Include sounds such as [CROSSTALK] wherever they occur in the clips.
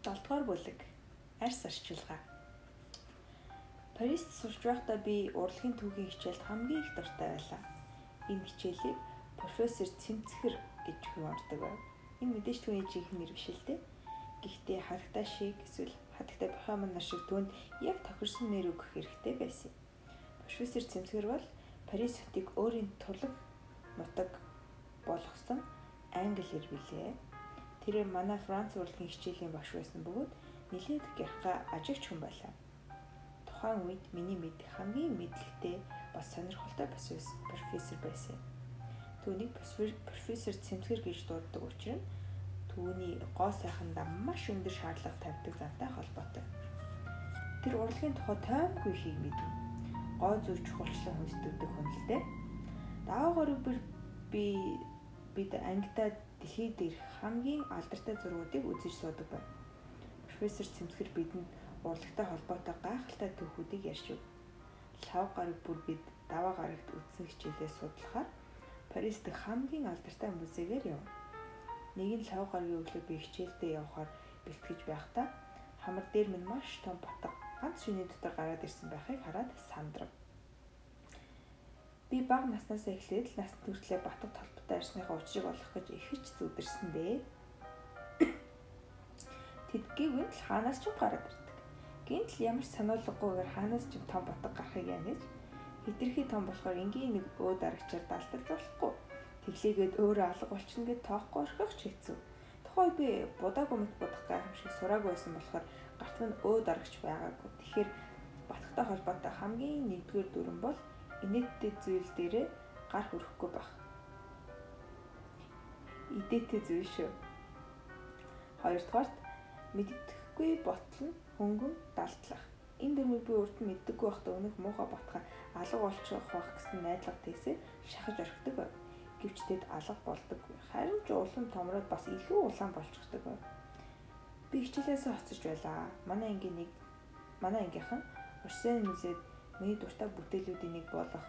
7 дугаар бүлэг арьс арчилгаа. Парист сурч байхдаа би урлагийн түүхийн хичээлд хамгийн их дуртай байлаа. Энэ хичээлийг профессор Цэмцгэр гэж хуваалдаг байв. Энэ мэдээж түүний жинхэнэ нэр биш л дээ. Гэхдээ хатагтай шиг эсвэл хатагтай бохомон нар шиг түүнд яг тохирсон нэр өгөх хэрэгтэй байсан. Профессор Цэмцгэр бол Парис хотыг өөрийн турлаг нутаг болгосон англи хэр билээ. Тэр манай Франц урлагийн хичээлийн багш байсан бөгөөд нэлээд гярхаа ажигч хүн байлаа. Тухайн үед миний мэд хамгийн мэдлэгтэй бас сонирхолтой профессор байсан. Түүнийг профессор Цэмцгэр гэж дууддаг учраас түүний гоо сайхандаа маш өндөр шаардлага тавьдаг зантай холбоотой. Тэр урлагийн тухай тоймгүй ихийг мэднэ. Гоо зүг чухалчлан хүндэтдэг хүн л дээ. Даваагаар би бид ангидаа дэлхийд ирэх хамгийн алдартай зургуудыг үзэж суудаг байна. Профессор Цэмцгэр бидэнд урлагтай холбоотой гайхалтай түүхүүдийг ярьж өг. Лав гараг бүр бид даваа гарагт үзсэн хичээлээ судлахаар Парис дэх хамгийн алдартай музейгээр яв. Нэг нь лав гарагийн өглөө би хичээлдээ явхаар бэлтгэж байхдаа хамар дээр минь маш том батга ганц шөнийн дотор гараад ирсэн байхыг хараад сандрав. Би бага наснаас эхлээд л насны хүртлээр батга толботой арсныхаа учрыг олох гэж ихэж зүдэрсэн дээ. [COUGHS] Тэдгийг нь л хаанаас ч гараад ирдэг. Гинт л ямар ч сануулгагүйгээр хаанаас ч том батга гарахыг янаж хитрхи том болохоор энгийн нэг өө дарагчаар далдаж болохгүй. Тэглээгээд өөрөө алга болчихно гэд тоохгүй орхих ч хэцүү. Тухай би будаагүй мэт будах гайхамшиг сураагүй байсан болохоор гарт нь өө дарагч байгаагүй. Тэгэхээр батгтай холбоотой хамгийн нэгдүгээр дүрэн бол инээдтэй зүйл дээрээ гар хүрэхгүй байх. Идээтэй зүйл шүү. Хоёрдугаарт мэддэхгүй ботлон хөнгөн далдлах. Энэ дөрмийг би нь мэддэггүй байхдаа өнөх муухай ботхоо алга болчих байх гэсэн найдлага тийсээ шахаж орхидог байв. Гэвч тэд алга болдог. Харин ч улам томроод бас илүү улаан болчихдог байв. Би хичээлээсээ хоцорч байлаа. Манай ангийн нэг манай ангийнхан Орсын музейд миний дуртай бүтээлүүдийн нэг болох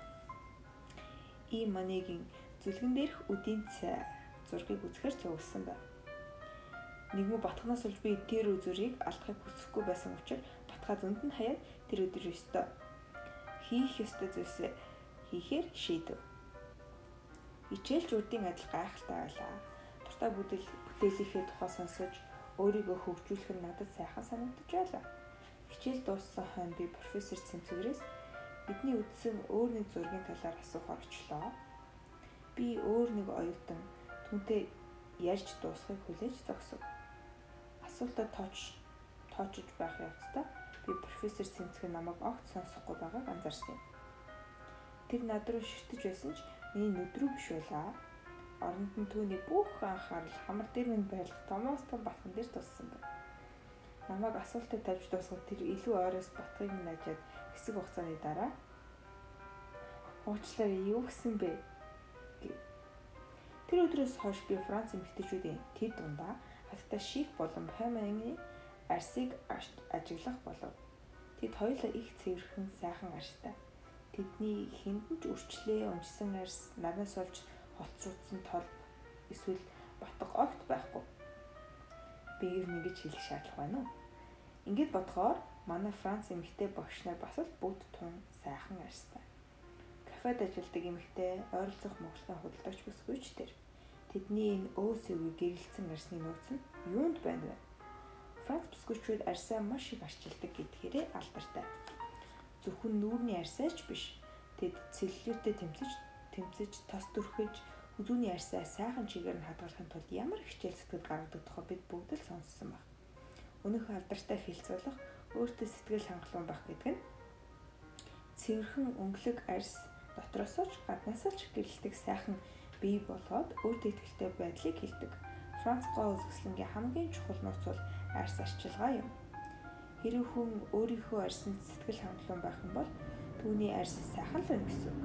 ийм маныгийн зүлгэн дээрх үдийн цай зургийг үзэхээр цугласан байна. Нэгмүү батхнаас олж би тэр үзүрийг алдахыг хүсэхгүй байсан учраас батхаа зөнд нь хаяад тэр өдөр өстө хийх ёстой зүйлсээ хийхээр шийдэв. Ичээлж үрдийн адил гайхалтай байлаа. Дуртай бүтээл бүтээлийнхээ тухай сонсож өөрийгөө хөгжүүлэх нь надад сайхан санагдаж байлаа. Хичээл дууссан хойно би профессор Цэмцгэрээс бидний үдсэн өөр нэг зургийн талаар асуухаар очлоо. Би өөр нэг оюутан түнтэй ярьж дуусахыг хүлээж зогсов. Асуултад тооч тоочж байх явцдаа би профессор Цэмцгэн намайг огт сонсохгүй байгааг анзаарсан юм. Тэр над руу ширтэж байсан ч миний нүд рүү биш байлаа. Оронд нь түүний бүх анхаарал хамар дээр минь байлах томоос том батхан дээр туссан байна. Намайг асуултад тавьж дуусгаад тэр илүү ойроос батхыг минь ажаад хэсэг хугацааны дараа уучлаарай юу гэсэн бэ? Тэр өдрөөс хойш би Франц эмэгтэйчүүдийн тэд дундаа хаттай ших болон Паманы арсыг ажиглах болов. Тэд хоёулаа их цэвэрхэн сайхан арстай. Тэдний ч үрчлээ унжсан арс надаас олж холцруулсан тол эсвэл батга огт байхгүй. Би ер нь ингэж хэлэх шаардлага байна уу? Ингээд бодохоор манай Франц эмэгтэй багш нар бас л бүгд тун сайхан арьстай. Кафед ажилладаг эмэгтэй ойролцох Монголын худалдагч бүсгүй ч тэр. Тэдний энэ өөс өвгөө гэрэлцэн арьсны нууц нь юунд байна вэ? Франц бүсгүйчүүд арьсаа маш их арчилдаг гэдгээрээ алдартай. Зөвхөн нүүрний арьсаач биш. Тэд целлюлиттэй тэмцэж тэмцэж тос дүрхэж үзүүний арьсаа сайхан чигээр нь хадгалахын тулд ямар хичээл зүтгэл гаргадаг тухай бид бүгд л сонссон байна. Өнөөх алдартай хэлцүүлэх өөртөө сэтгэл хангалуун байх гэдэг нь цэвэрхэн өнгөлөг арьс дотроос ч гаднаас ч гэрэлтэх сайхан бий болоод өөртөө ихтэй байдлыг хэлдэг. Франц гол үзэсгэлэнгийн хамгийн чухал нууц бол арьс арчилгаа юм. Хэрэг хүн өөрийнхөө арьсанд сэтгэл хангалуун байх юм бол түүний арьс сайхан л байна гэсэн үг.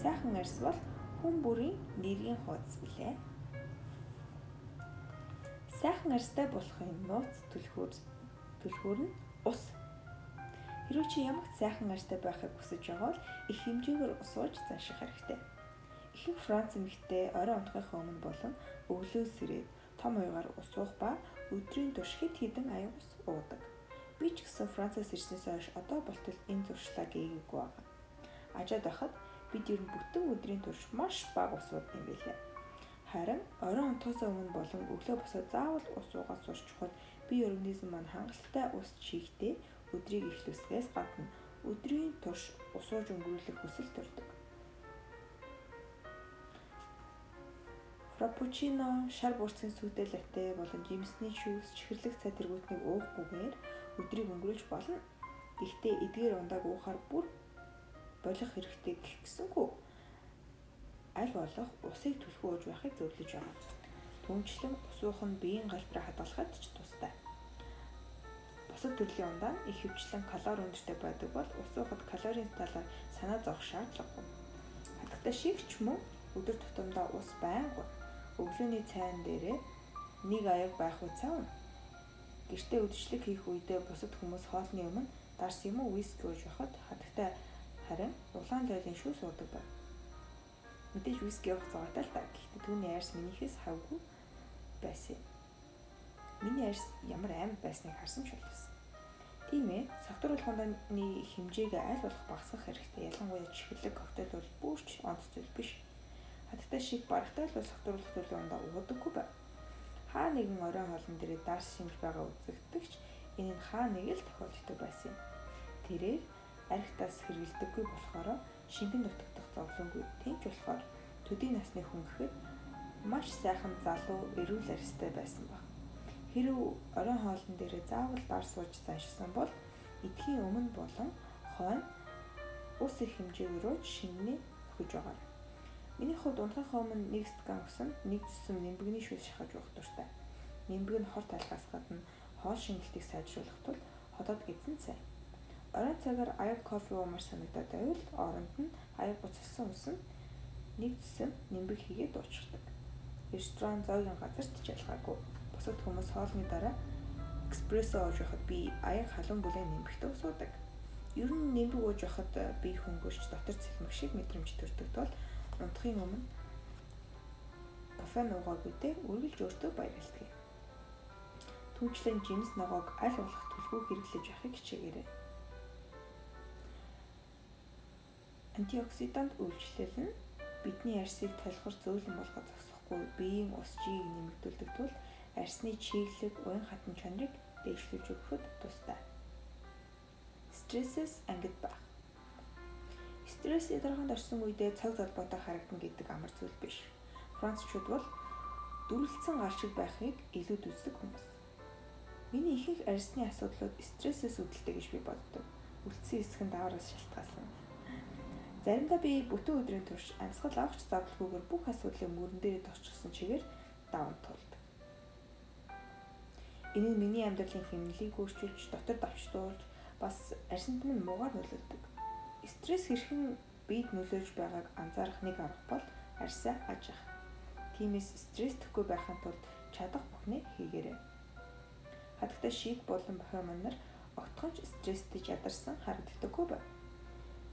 Сайхан арьс бол хүн бүрийн нэрийн хуудас билээ. Сайхан арьстай болохын нууц түлхүүр түлхүүр нь ус. Хэрвээ чи ямар сайхан арьстай байхыг хүсэж байгаа бол их хэмжээгээр ус ууж занших хэрэгтэй. Ихэнх Франц эмэгтэй орой унтахын өмнө болон өглөөс ирээд том уягаар ус уух ба өдрийн турш хэд хэдэн аяг ус уудаг. Би ч гэсэн Францаас ирснээс хойш одоо болтол энэ зуршлаа гээгээгүй байгаа. Ажаад байхад бид ер нь бүтэн өдрийн турш маш бага ус уудаг юм билээ. Харин оройн онтоосоо өмнө болон өглөө босоод заавал ус уугаад сурч чухал бие организм маань хангалттай ус чихтэй өдрийг эхлүүлснээс гадна өдрийн турш ус ууж өнгөрүүлэх хүсэл төрдөг. Фраппучино, шар бүрцгийн сүдэл латте болон жимсний шүүс, чихэрлэг цай тэргүүтнийг уухгүйгээр өдрийг өнгөрүүлж болно. Гэхдээ эдгээр ундааг уухаар бүр болох хэрэгтэй гихгсэнгүй аль болох усыг түлхүү ууж байхыг зөвлөж байгаа. Түүнчлэн ус уух нь биеийн галбираа хадгалахад ч тустай. Бусад төрлийн ундаа их хөвчлэн калори өндөртэй байдаг бол ус уухад калорийн талаар санаа зовох шаардлагагүй. Хатагтай шиг ч мөн өдөр тутамдаа ус байнга өглөөний цайнд дээрээ нэг аяг байх цаав. Гэртээ үдшилэг хийх үедээ бусад хүмүүс хоолны өмнө дарс юм уу виски ууж байхад хатагтай харин улаан лойлын шүүс уудаг байна. Мэдээж виски явах зовоотой л та. Гэхдээ түүний арьс минийхээс хавгүй байсан. Миний арьс ямар аймаг байсныг харсан ч болсон. Тийм ээ, согтууруулах унданы хэмжээг аль болох багасгах хэрэгтэй. Ялангуяа чихэрлэг коктейл бол бүрч онц зүйл биш. Хаттай шиг барагтай л бол согтууруулах төрлийн ундаа уудаггүй бай. Хаа нэгэн оройн хоолн дээрээ дарс шимж байгаа үзэгдэгч энэ нь хаа нэг л тохиолддог байсан юм. Тэрээр архитаас хэрэгэлдэггүй болохоор шингэн нутагдах зовлонгүй тэнч болохоор төдий насны хүн гэхэд маш сайхан залуу эрүүл арьстай байсан баг. Хэрв оройн хоолн дээрээ заавал дар сууж заншсан бол эдхийн өмнө болон хойно ус их хэмжээгөөр шингэнэ нөхөж байгаа. Миний хувьд унтахын өмнө нэг стакан усанд нэг зүсэм нэмбэгний шүүс шахаж уух дуртай. Нэмбэг нь хор талхаас гадна хоол шингэлтийг сайжруулах тул ходоод гидсэн цай. Оройн цагаар аяг кофе уумар санагдаад байвал оронд нь аяг буцалсан ус нь нэг зүсэм нэмбэг хийгээд дуучдаг. Ресторан зоогийн газарт ч ялгаагүй. Бусад хүмүүс хоолны дараа эспрессо ууж байхад би аяг халуун бүлээн нэмбэгтэй суудаг. Ер нь нэмбэг ууж байхад би хөнгөрч дотор цэлмэг шиг мэдрэмж төрдөг тул унтахын өмнө кофе нуугаагүйдээ үргэлж өөртөө баярлдаг. Түүнчлэн жимс ногоог аль болох түлхүү хэрэглэж явахыг хичээгээрэй. Антиоксидант үйлчлэл нь бидний арьсыг толгор зөөлөн болгож зогсохгүй биеийн ус жийг нэмэгдүүлдэг тул арьсны чиглэг, уян хатан чанарыг дээшлүүлж өгөхөд тустай. Стрессээс ангид байх. Стресс ядаргаанд орсон үедээ цаг залбоотой харагдана гэдэг амар зүйл биш. Францчууд бол дүрлэлсэн гал шиг байхыг илүү үздэг хүмүүс. Миний ихэнх арьсны асуудлууд стрессээс үүдэлтэй гэж би боддог. Үлдсэн эсэх нь даваараас шалтгаалсан. Заримдаа би бүтэн өдрийн турш амьсгал авахч зовлгүйгээр бүх асуудлыг мөрөн дээрээ товчсон чигээр даван тулд. Энэ нь миний амьдралын хэмнэлийг өөрчилж, дотор давчдуулж, бас арсент минь муугаар нөлөөлдөг. Стресс хэрхэн бид нөлөөлж байгааг анзаарах нэг арга бол арьсаа аж ах. Тиймээс стресстгүй байхын тулд чадах бүхнээ хийгээрэй. Хатагтай шийг болон бохиомон нар огтхонч стресстэй ядарсан харагддаггүй байна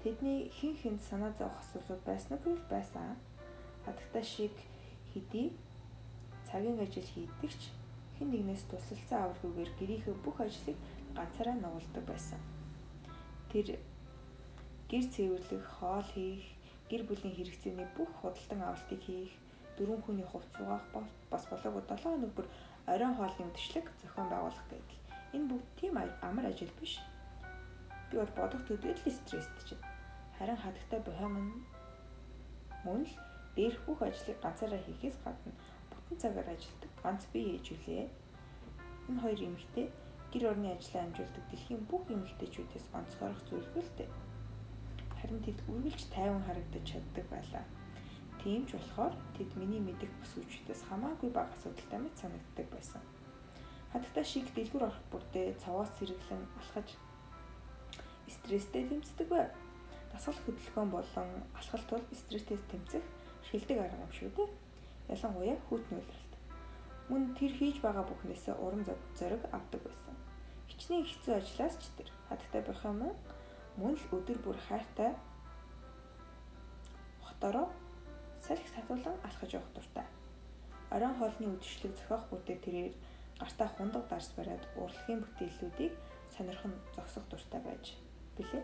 Тэдний хин хинд санаа зовох асуудлууд байснаггүй л байсан. Хатагтай шиг хэдий цагийн ажил хийдэгч хэн нэгнээс тусалцсан авалгүйгээр гэрийнхээ бүх ажлыг ганцаараа нугалдаг байсан. Тэр гэр цэвэрлэх, хоол хийх, гэр бүлийн хэрэгцээний бүх худалдан авалтыг хийх, дөрвөн хүний хувц угаах бас болоогүй 7 хоног бүр оройн хоолны үдшилэг зохион байгуулах гэдэг. Энэ бүгд тийм амар ажил биш. Би бол бодох төдийл стресстэй чинь харин хатагтай бохомн мөн л дээрх бүх ажлыг ганцаараа хийхээс гадна бүтэн цагаар ажилладаг ганц бие ээж үлээ. Энэ хоёр эмэгтэй гэр орны ажлаа амжуулдаг дэлхийн бүх эмэгтэйчүүдээс онцгойрох зүйлгүй л дээ. Харин тэд үргэлж тайван харагдаж чаддаг байлаа. Тийм ч болохоор тэд миний мэдих бүсгүүчдээс хамаагүй бага асуудалтай мэт санагддаг байсан. Хатагтай шиг дэлгүр орох бүрдээ цаваас сэргэлэн алхаж стресстэй тэмцдэг байв дасгал хөдөлгөөн болон алхалт бол стресстэй тэмцэх шилдэг арга юм шүү дээ. Ялангуяа хүүтний үйлрэлт. Мөн тэр хийж байгаа бүхнээсээ урам зориг авдаг байсан. Хичнээн хэцүү ажлаас ч тэр хатагтай байх юм мөн л өдөр бүр хайртай хотороо салхи татуулан алхаж явах дуртай. оройн хоолны үдшилэг зохиох бүтэд тэрээр гартаа хундаг дарс бариад урлагийн бүтээллүүдийг сонирхон зогсох дуртай байж билээ.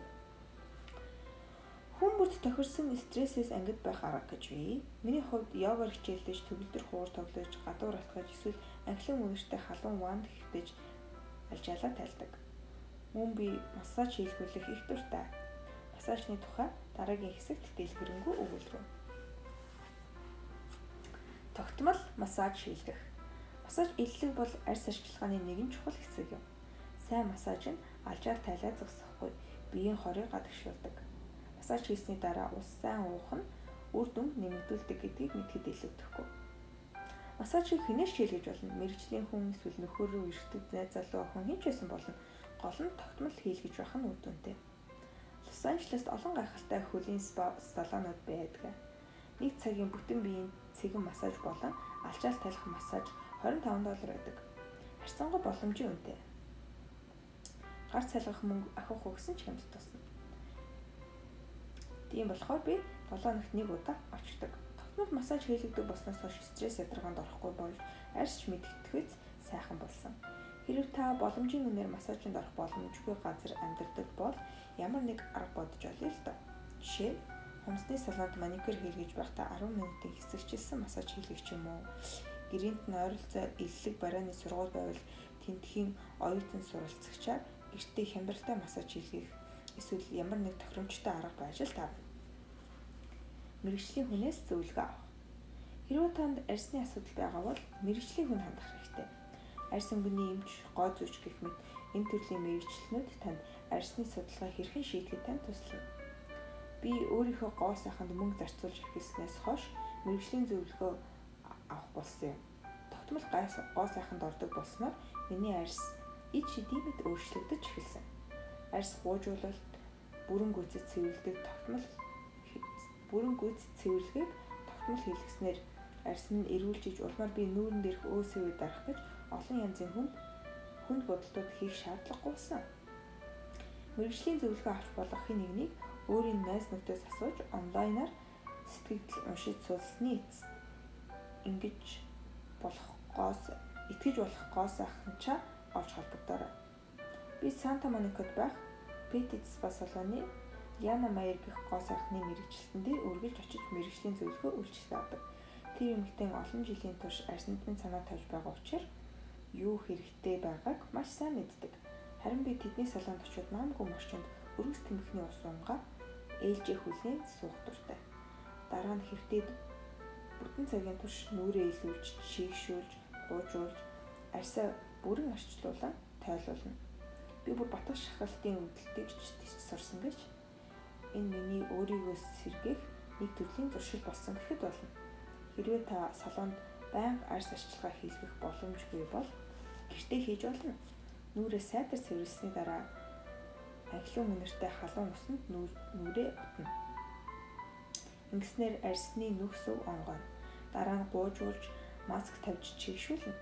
Бүрд тохирсон стрессээс ангид байх арга гэж бий. Миний хувьд йогоор хичээлдэж, төгөлдөр хуур тоглож, гадуур алтгаж, эсвэл анхлын үнэртэй халуун ванд хэвтэж алжаалаа тайлдаг. Мөн би массаж хийлгүүлэх их дуртай. Массажны тухай дараагийн хэсэгт дэлгэрэнгүй өгүүлрүү. Тогтмол массаж хийлгэх. Массаж иллэг бол арьс арчилгааны нэгэн чухал хэсэг юм. Сайн массаж нь алжаал тайлаа зогсохгүй, биеийн хорийг гадагшуулдаг массаж хийсний дараа ус сайн уух нь үр дүнг нэмэгдүүлдэг гэдгийг мэдхэд илүүдэхгүй. Массажийг хинээс хийлгэж болно. Мэргэжлийн хүн эсвэл нөхөр рүү эргэдэг найз залуу охин хэн ч байсан болно. Гол нь тогтмол хийлгэж байх нь үр дүнтэй. Лос Анжелест олон гайхалтай хөлийн салонууд байдаг. Нэг цагийн бүтэн биеийн цэгэн массаж болон алчаал талих массаж 25 доллар байдаг. Харьцангуй боломжийн үнэтэй. Гар цалгах мөнгө ахиух өгсөн ч хямд тусна. Тийм болохоор би 7 хоногт нэг удаа очдог. Тогтмол массаж хийлгдэг болсноос хойш стресс ядаргаанд орохгүй болж арьсч мэдгэтгэж сайхан болсон. Хэрэг та боломжийн үнээр массажинд орох боломжгүй газар амьдардаг бол ямар нэг арга бодож олё л доо. Жишээ нь хумсны салонд маникюр хийлгэж байхдаа 10 минутын хэсэгчилсэн массаж хийлгэх юм уу? Гэрээнд нь ойролцоо иллэг барааны сургууль байвал тентхийн оюутан суралцагчаар гэртээ хямралтай массаж хийлгэх эсвэл ямар нэг тохиромжтой арга байж л таарна. Мэргэжлийн хүнээс зөвлөгөө авах. Хэрвээ танд арьсны асуудал байгаа бол мэргэжлийн хүн хандах хэрэгтэй. Арьс өнгөний эмч, гоо зүйч гэх мэт энэ төрлийн мэргэжлэнүүд танд арьсны судалгаа хэрхэн шийдэхэд танд туслана. Би өөрийнхөө гоо сайханд мөнгө зарцуулж эхэлснээс хойш мэргэжлийн зөвлөгөө авах болсон юм. Тогтмол гайс гоо сайханд ордог болсноор миний арьс ид шидиймэд өөрчлөгдөж эхэлсэн. Арьс гуйжуулалт бүрэн гүйцэд цэвэрлдэг тогтмол бүрэн гүйц цэвэрлэгийг тогтмол хийлгэснээр арьс минь эрүүлжиж улмаар би нүүрэн дээрх өөсөө дарах гэж олон янзын хүнд хүнд бодолтууд хийх шаардлагагүй болсон. Мэргэжлийн зөвлөгөө авч болох хин нэгнийг өөрийн найз нөхдөс асууж онлайнаар сэтгэгдэл уншиж суулсны эцэст ингэж болох гоос итгэж болох гоос ахынчаа олж холбогдоорой. Би Санта Моникод байх Spa салууны Яна Маяр гэх гоо сайхны мэрэгчлэлтэн дээр үргэлж очиж мэрэгжлийн зөвлөгөө үйлчлэл авдаг. Тэр эмэгтэй олон жилийн турш арсанд минь санаа тавьж байгаа учраас юу хэрэгтэй байгааг маш сайн мэддэг. Харин би тэдний салонд очиод наамгүй морчинд өргөс тэмхний ус унгаа ээлжээ хүлээн суух дуртай. Дараа нь хэвтээд бүтэн цагийн турш нүрээ илүүлж, шийгшүүлж, гуйжуулж, арьсаа бүрэн арчлуулан тойлуулна би бүр батг шахалтын өвдөлтийг ч сурсан гэж энэ миний өөрийгөө сэргээх нэг төрлийн зуршил болсон гэхэд болно. Хэрвээ та салонд байнга арьс арчилгаа хийлгэх боломжгүй бол гэртээ хийж болно. Нүрээ сайтар цэвэрлсэний дараа ахилын үнэртэй халуун усанд нүрээ утна. Ингэснээр арьсны нүхсөв онгойно. Дараа нь гуужуулж маск тавьж чигшүүлнэ.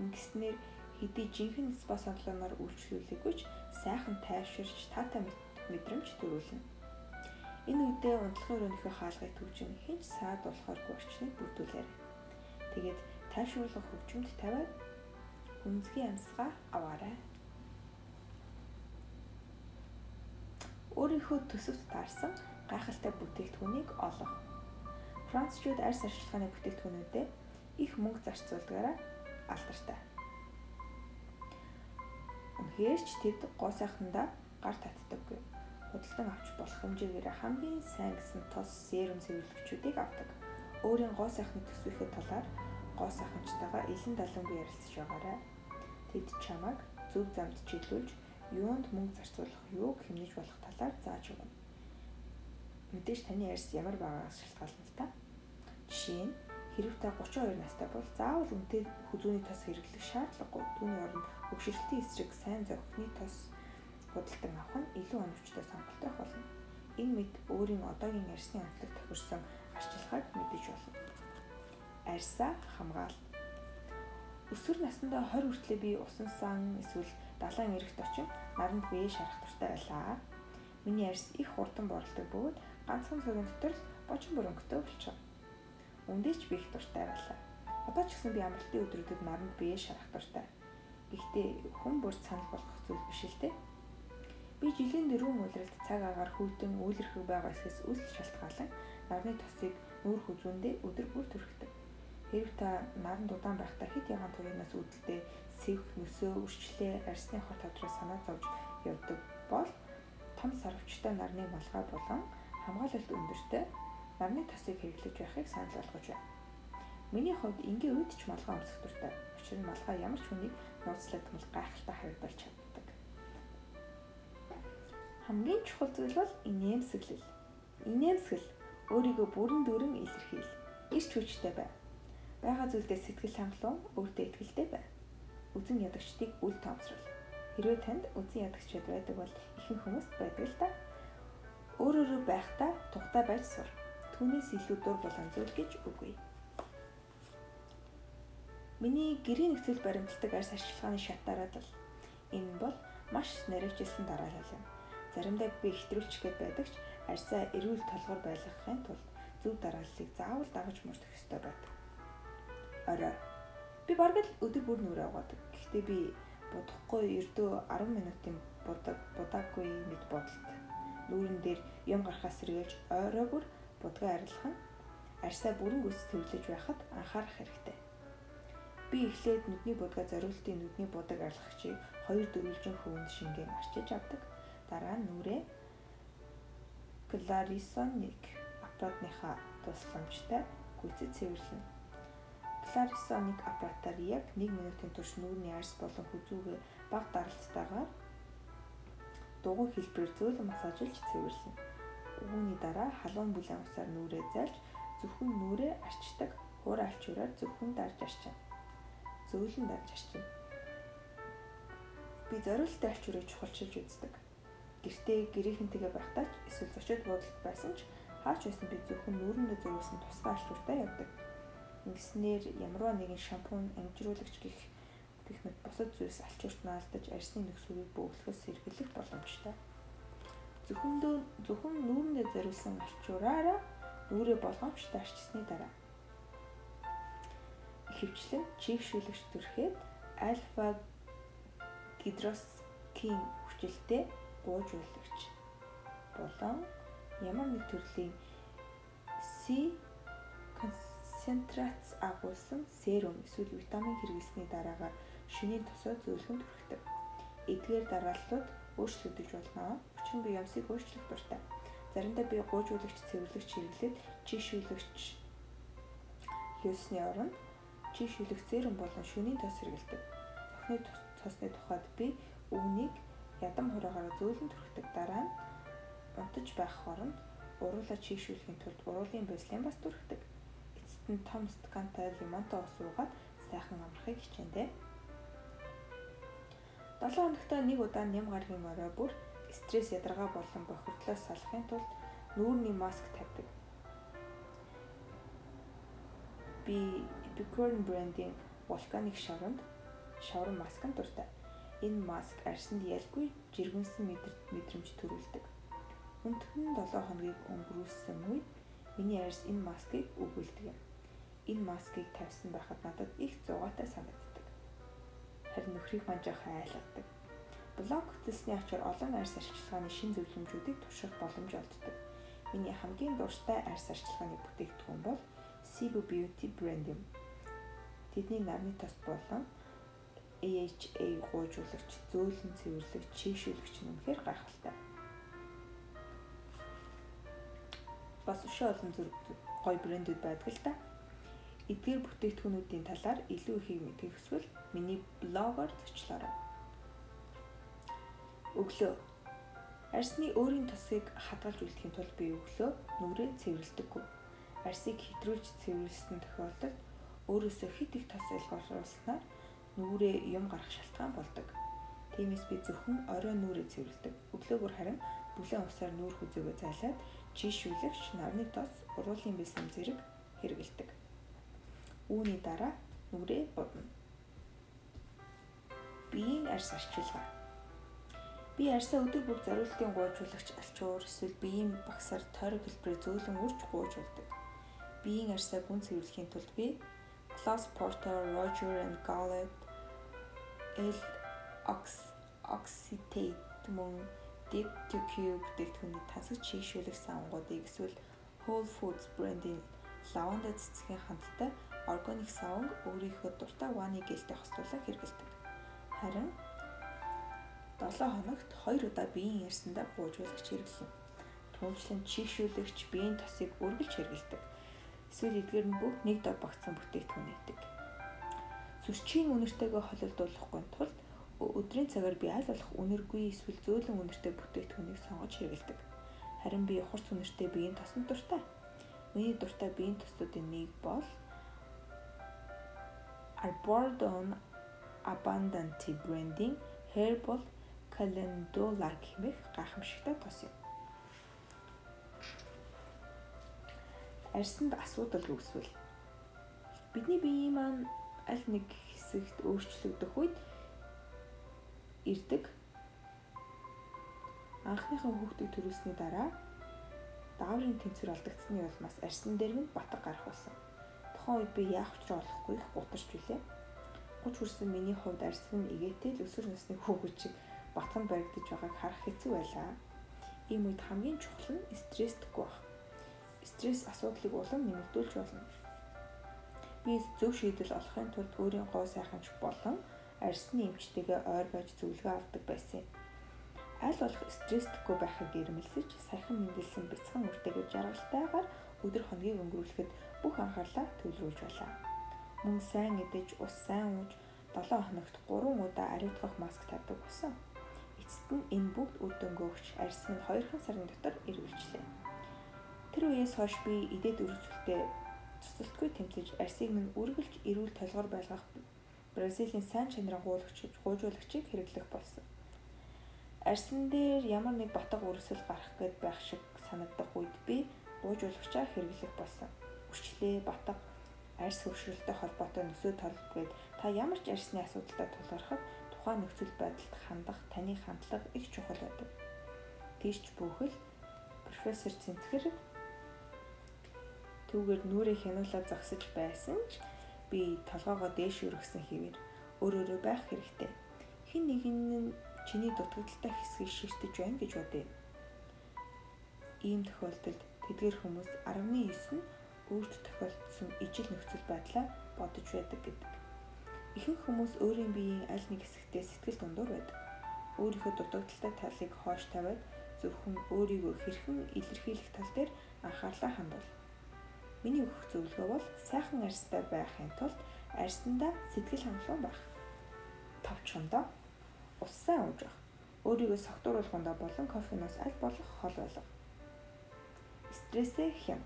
Ингэснээр хэдий жинхэнэ спа салоноор үйлчлүүлээгүйч сайхан тайвширч таатай мэдрэмж төрүүлнэ. Энэ үедээ унтлагын өрөөнийхөө хаалгыг төвжин хинч саад болохооргүй орчныг бүрдүүлээрэй. Тэгээд тайвшруулах хөгжимд тавиад хүнзгийн амьсгаа аваарай. Өөрийнхөө төсөвт таарсан гайхалтай бүтээгдэхүүнийг олох. Францчууд арьс арчилгааны бүтээгдэхүүнүүдэд их мөнгө зарцуулдгаараа алдартай. Үнэхээр ч тэд гоо сайхандаа гар татдаггүй. Худалдан авч болох хэмжээгээр хамгийн сайн гэсэн тос серум цэвэрлэгчүүдийг авдаг. Өөрийн гоо сайхны төсвийнхээ талаар гоо сайханчтайгаа илэн далангүй ярилцж байгаарай. Тэд чамайг зөв замд чиглүүлж юунд мөнгө зарцуулах, юуг хэмнэж болох талаар зааж өгнө. Мэдээж таны арьс ямар байгаагаас шалтгаална л та. Жишээ нь Хэрв та 32 настай бол заавал үнэтэй хүзүүний тос хэрэглэх шаардлагагүй. Түүний оронд өгшөрлөлтийн эсрэг сайн зохины тос худалдан авах нь илүү оновчтой сонголт байх болно. Энэ мэд өөрийн одоогийн арьсны онцлог тохирсон арчилгааг мэдэж болно. Арьсаа хамгаал. Өсвөр насндаа 20 хүртлээр би усан сан эсвэл далайн эрэгт очин наранд бие шарах туртай байлаа. Миний арьс их хурдан борлдог бөгөөд ганцхан цагийн дотор л бочин бүрөнгөтэй болчихсон Үндэ ч би их дуртай байлаа. Одоо ч гэсэн би амралтын өдрүүдэд наранд бие шарах дуртай. Гэхдээ хүн бүр санал болгох зүйл биш л дээ. Би жилийн дөрвөн улиралд цаг агаар хүйтэн үйлэрхэг байгаа эсэс үл шалтгаалan нарны тосыг нүүр хүзүүндээ өдөр бүр төрхдөг. Хэрв та наранд удаан байхдаа хэд ягаан туянаас үүдэлтэй сэвх нөсөө үрчлээ арсны хот тодорой санаа зовж явдаг бол том сарвчтай нарны малгай болон хамгаалалт өндөртэй нарны тосыг хэрэглэж байхыг санал болгож байна. Миний хувьд энгийн үед ч малгай өмсөх дуртай. Учир нь малгай ямар ч хүнийг нууцлагдмал гайхалтай харагдуулж чаддаг. Хамгийн чухал зүйл бол инээмсэглэл. Инээмсгэл өөрийгөө бүрэн дүрэн илэрхийл. Ирч хүчтэй бай. Бага зүйлдээ сэтгэл хангалуун, өөртөө ихтэй бай. Үзэн ядагчдыг үл тоомсрол. Хэрвээ танд үзэн ядагчд байдаг бол ихэнх хүмүүс байдаг л да. Өөрөөрөө байхдаа тухтай байж сур. Түүнээс илүү дур болон зүйл гэж үгүй. Миний гэрийн нөхцөл баримтлагдаг арьс арчилгааны шат дараалал. Энэ бол маш наривчилсан дараалал юм. Заримдаа би хэтрүүлчгээд байдаг ч арьсаа эрүүл толгор байлгахын тулд зөв дарааллыг заавал дагаж мөрдөх ёстой байдаг. Орой. Би бараг л өдөр бүр нүрээ угаадаг. Гэхдээ би будахгүй ердөө 10 минутын будаг будаагүй мэд бодолт. Нүүрэн дээр юм гарахаас сэргийлж орой бүр будгаа арилгах нь арьсаа бүрэн гүйс төвлөж байхад анхаарах хэрэгтэй. Би эхлээд нүдний будгаа зориултын нүдний будаг арилгагчийг 2 дөрвөлжин хөвөнд шингэн арчиж авдаг. Дараа нь нүрээ Clarisonic аппаратныхаа тусламжтай гүйцэд цэвэрлэнэ. Clarisonic аппаратаар яг 1 минутын турш нүүрний арьс болон хүзүүгээ бага даралттайгаар дугуй хэлбэрээр зөөлөн массажлж цэвэрлэнэ. Үүний дараа халуун бүлээн усаар нүрээ зайлж зөвхөн нүрээ арчдаг хуур алчураар зөвхөн дарж арчна зөөлөн давж арчина. Би зориулттай алчуурыг чухалчилж үздэг. Гэртээ гэрийнхэнтэйгээ байхдаа ч эсвэл зочид буудалд байсан ч хаач байсан би зөвхөн нүүрэндээ зориулсан тусгай алчууртай явдаг. Ингэснээр ямарваа нэгэн шампунь, амжируулагч гих гэх мэт бусад зүйлс алчуурт наалдаж арьсны нөхцөлийг бөглөхөөс сэргийлэх боломжтой. Зөвхөндөө зөвхөн нүүрэндээ зориулсан алчуураараа нүрээ болгоомжтой арчсны дараа хөвчлэн чийгшүүлэгч төрхөд альфа гидроскин хүчилтэй гуужуулагч болон ямар нэг төрлийн С концентрац агуулсан серум эсвэл витамин хэрэглэсний дараагаар шөнийн тосоо зөөлхөн төрхдөг. Эдгээр дарааллууд өөрчлөгдөж болно. Учир нь би ямсыг өөрчлөх дуртай. Заримдаа би гуужуулагч, цэвэрлэгч хэрэглээд чийгшүүлэгч лёсны оронд чи шүлэг зээрэн болон шөнийн тос хэрэгэлдэг. Цохны цосны тухайд би өвнийг ядам хураагаар зөөлөн түрхдэг дараа нь унтаж байх хооронд уруулаа чийшүүлэхийн тулд уруулын бэслэн бас түрхдэг. Эцэст нь том стакантай лимонтой ус уугаад сайхан амрахыг хичээндээ. 7 хоногт нэг удаа нэм гаргийн орой бүр стресс ядаргаа болон бохирдлоос салахын тулд нүүрний маск тавьдаг. Би Epicorn брендийн вулканик шавранд шаврын масканд дуртай. Энэ маск арьсанд ялгүй жиргэнсэн мэдрэмж төрүүлдэг. Өнтгөн 7 хоногийг өнгөрүүлсэн үед миний арьс энэ маскыг өгүүлдэг юм. Энэ маскыг тавьсан байхад надад их зугаатай санагддаг. Харин нөхрийг манжаахан айлгадаг. Блог хөтлсний ачаар олон арьс арчилгааны шин зөвлөмжүүдийг турших боломж олддог. Миний хамгийн дуртай арьс арчилгааны бүтээгдэхүүн бол Sibu Beauty брэнд юм. Тэдний нарны тос болон AHA гуйжуулагч, зөөлөн цэвэрлэгч, чийшүүлэгч нь үнэхээр гайхалтай. Бас өшөө олон зүрх гой брэндүүд байдаг л да. Эдгээр бүтээгдэхүүнүүдийн талаар илүү ихийг мэдэх хүсвэл миний блогоор зочлоорой. Өглөө Арсны өөрийн тосыг хадгалж үлдэхийн тулд би өглөө нүрээ цэвэрлэдэггүй. Арсыг хэтрүүлж цэвэрлсэн тохиолдолд өөрөөсөө хит их тос илгуулснаар нүрээ юм гарах шалтгаан болдог. Тиймээс би зөвхөн орой нүрээ цэвэрлэдэг. Өглөөгөр харин бүлээн усаар нүүр хүзээгөө зайлаад чийшүүлэгч нарны тос уруулын бэлсэн зэрэг хэрэгэлдэг. Үүний дараа нүрээ будна. Биеийн арьс арчилгаа. Би арьсаа өдөр бүр зориултын гуйжуулагч алчуур эсвэл биеийн багсаар тойрог хэлбэрээр зөөлөн үрж гуйжуулдаг. Биеийн арьсаа гүн цэвэрлэхийн тулд би Klaus Porter, Roger and Gallet, L Oxytate мөн Deep to Cube бүтээгдэхүүний тансаг чийгшүүлэх савангуудыг эсвэл Whole Foods брендийн лаванда цэцгийн хамттай органик саванг өөрийнхөө дуртай ваны гээлтэй хослуулан хэрэгэлдэг. Харин 7 хоногт 2 удаа биеийн ярьсандаа буужуулагч хэрэглэн. Түүнчлэн чийгшүүлэгч биеийн тосыг үргэлж хэрэгэлдэг. Эсвэл эдгээр нь бүх нэг дор багцсан бүтээгдэхүүн нэгдэг. Сүрчийн үнэртэйгээ холилдуулахгүй тулд өдрийн цагаар би аль болох үнэргүй эсвэл зөөлөн үнэртэй бүтээгдэхүүнийг сонгож хэрэгэлдэг. Харин би хурц үнэртэй биеийн тосон дуртай. Миний дуртай биеийн төсүүдийн нэг бол Arbordon Abundant брендing Herbal Calendula гэмэх гайхамшигтай тос юм. Арьсанд асуудал үүсвэл бидний биеийн маань аль нэг хэсэгт өөрчлөгдөх үед ирдэг анхныхаа хүүхдийг төрүүлсний дараа дааврын тэнцвэр алдагдсны улмаас арьсан дээр минь батг гарах болсон. Тухайн үед би яах учраа олохгүй их гутарч билээ. 30 хүрсэн миний хувьд арьсан нь игээтэй л өсвөр насны хүүхэд шиг батганд баригдаж байгааг харах хэцүү байлаа. Ийм үед хамгийн чухал нь стресстгүй байх. Стресс асуудлыг улам нэмэгдүүлж болно. Би зөв шийдэл олохын тулд өөрийн гоо сайханч болон арьсны эмчтэйгээ ойр байж зөвлөгөө авдаг байсан юм аль болох стресстгүй байхыг ирмэлсэж саяхан мэндэлсэн бяцхан үртэйгээр жаргалтайгаар өдөр хоногийг өнгөрүүлэхэд бүх анхаарлаа төвлөрүүлж байлаа. Мөн сайн идэж, ус сайн ууж, 7 хоногт 3 удаа ариутгах маск тавьдаг болсон. Эцэст нь энэ бүгд үр дүнгээ өгч арьсан нь 2 сарын дотор эргэлжлээ. Тэр үеэс хойш би идээд үргэлжлэлтэй цуцалтгүй тэмцэж арьсыг минь үргэлж эрүүл толгор байлгах Бразилийн сайн чанарын гуулагч гуйжуулагчийг хэрэглэх болсон. Арьсан дээр ямар нэг батга үрсэл гарах гээд байх шиг санагдах үед би гуйжуулагчаа хэрэглэх болсон. Үрчлээ, батга, арьс хөвшрөлтэй холбоотой нөхцөл толгойд та ямар ч арьсны асуудалтай тулгархад тухайн нөхцөл байдалд хандах таны хандлага их чухал байдаг. Тийш бүхэл профессор Цэнцгэр түүгээр нүрээ хянуулаад зогсож байсан ч би толгоогоо дээш өргөсөн хэвээр өөр өөрө байх хэрэгтэй. Хин нэг нь чиний дутагдaltaй хэсгийг ширтэж байна гэж бодъё. Ийм тохиолдолд тэдгээр хүмүүс 19 нь өөрт тохиолдсон ижил нөхцөл байдлаа бодож байдаг гэдэг. Ихэнх хүмүүс өөрийн биеийн аль нэг хэсэгтээ сэтгэл дундуур байдаг. Өөрийнхөө дутагдaltaй талыг хоош тавиад зөвхөн өөрийгөө хэрхэн илэрхийлэх тал дээр анхаарлаа хандуул. Миний өгөх зөвлөгөө бол сайхан арьстай байхын тулд арьсандаа сэтгэл хангалуун байх. Товчхондоо ус сайн ууж байх. Өөрийгөө согтууруулахундаа болон кофеноос аль болох хол байлга. Стрессээ хям.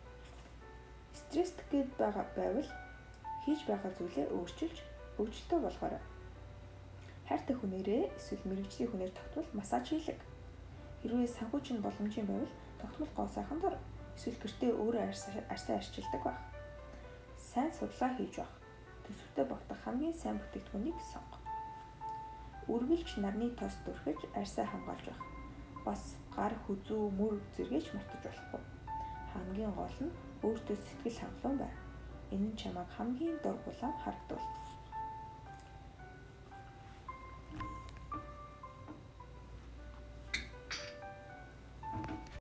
Стресст гээд байгаа байвал хийж байгаа зүйлээ өөрчилж өвчлөлтөө болгоорой. Хайртай хүнээрээ эсвэл мэрэгжлийн хүнээр тогтвол массаж хийлэг. Хэрвээ санхүүжин боломжийн байвал тогтмол гоо сайхан дор эсвэл гэртээ өөрөө арьсаа арчилдаг байх. Сайн судлаа хийж байх. Төсөвтэй багтах хамгийн сайн бүтээгдэхүүнийг сонго үргэлж нарны тос дүрхэж арьсаа хамгаалж байх. Бас гар хүзүү мөр зэрэгч мартаж болохгүй. Хамгийн гол нь өөртөө сэтгэл хангалуун бай. Энэ нь чамайг хамгийн дур булаан харагдуул.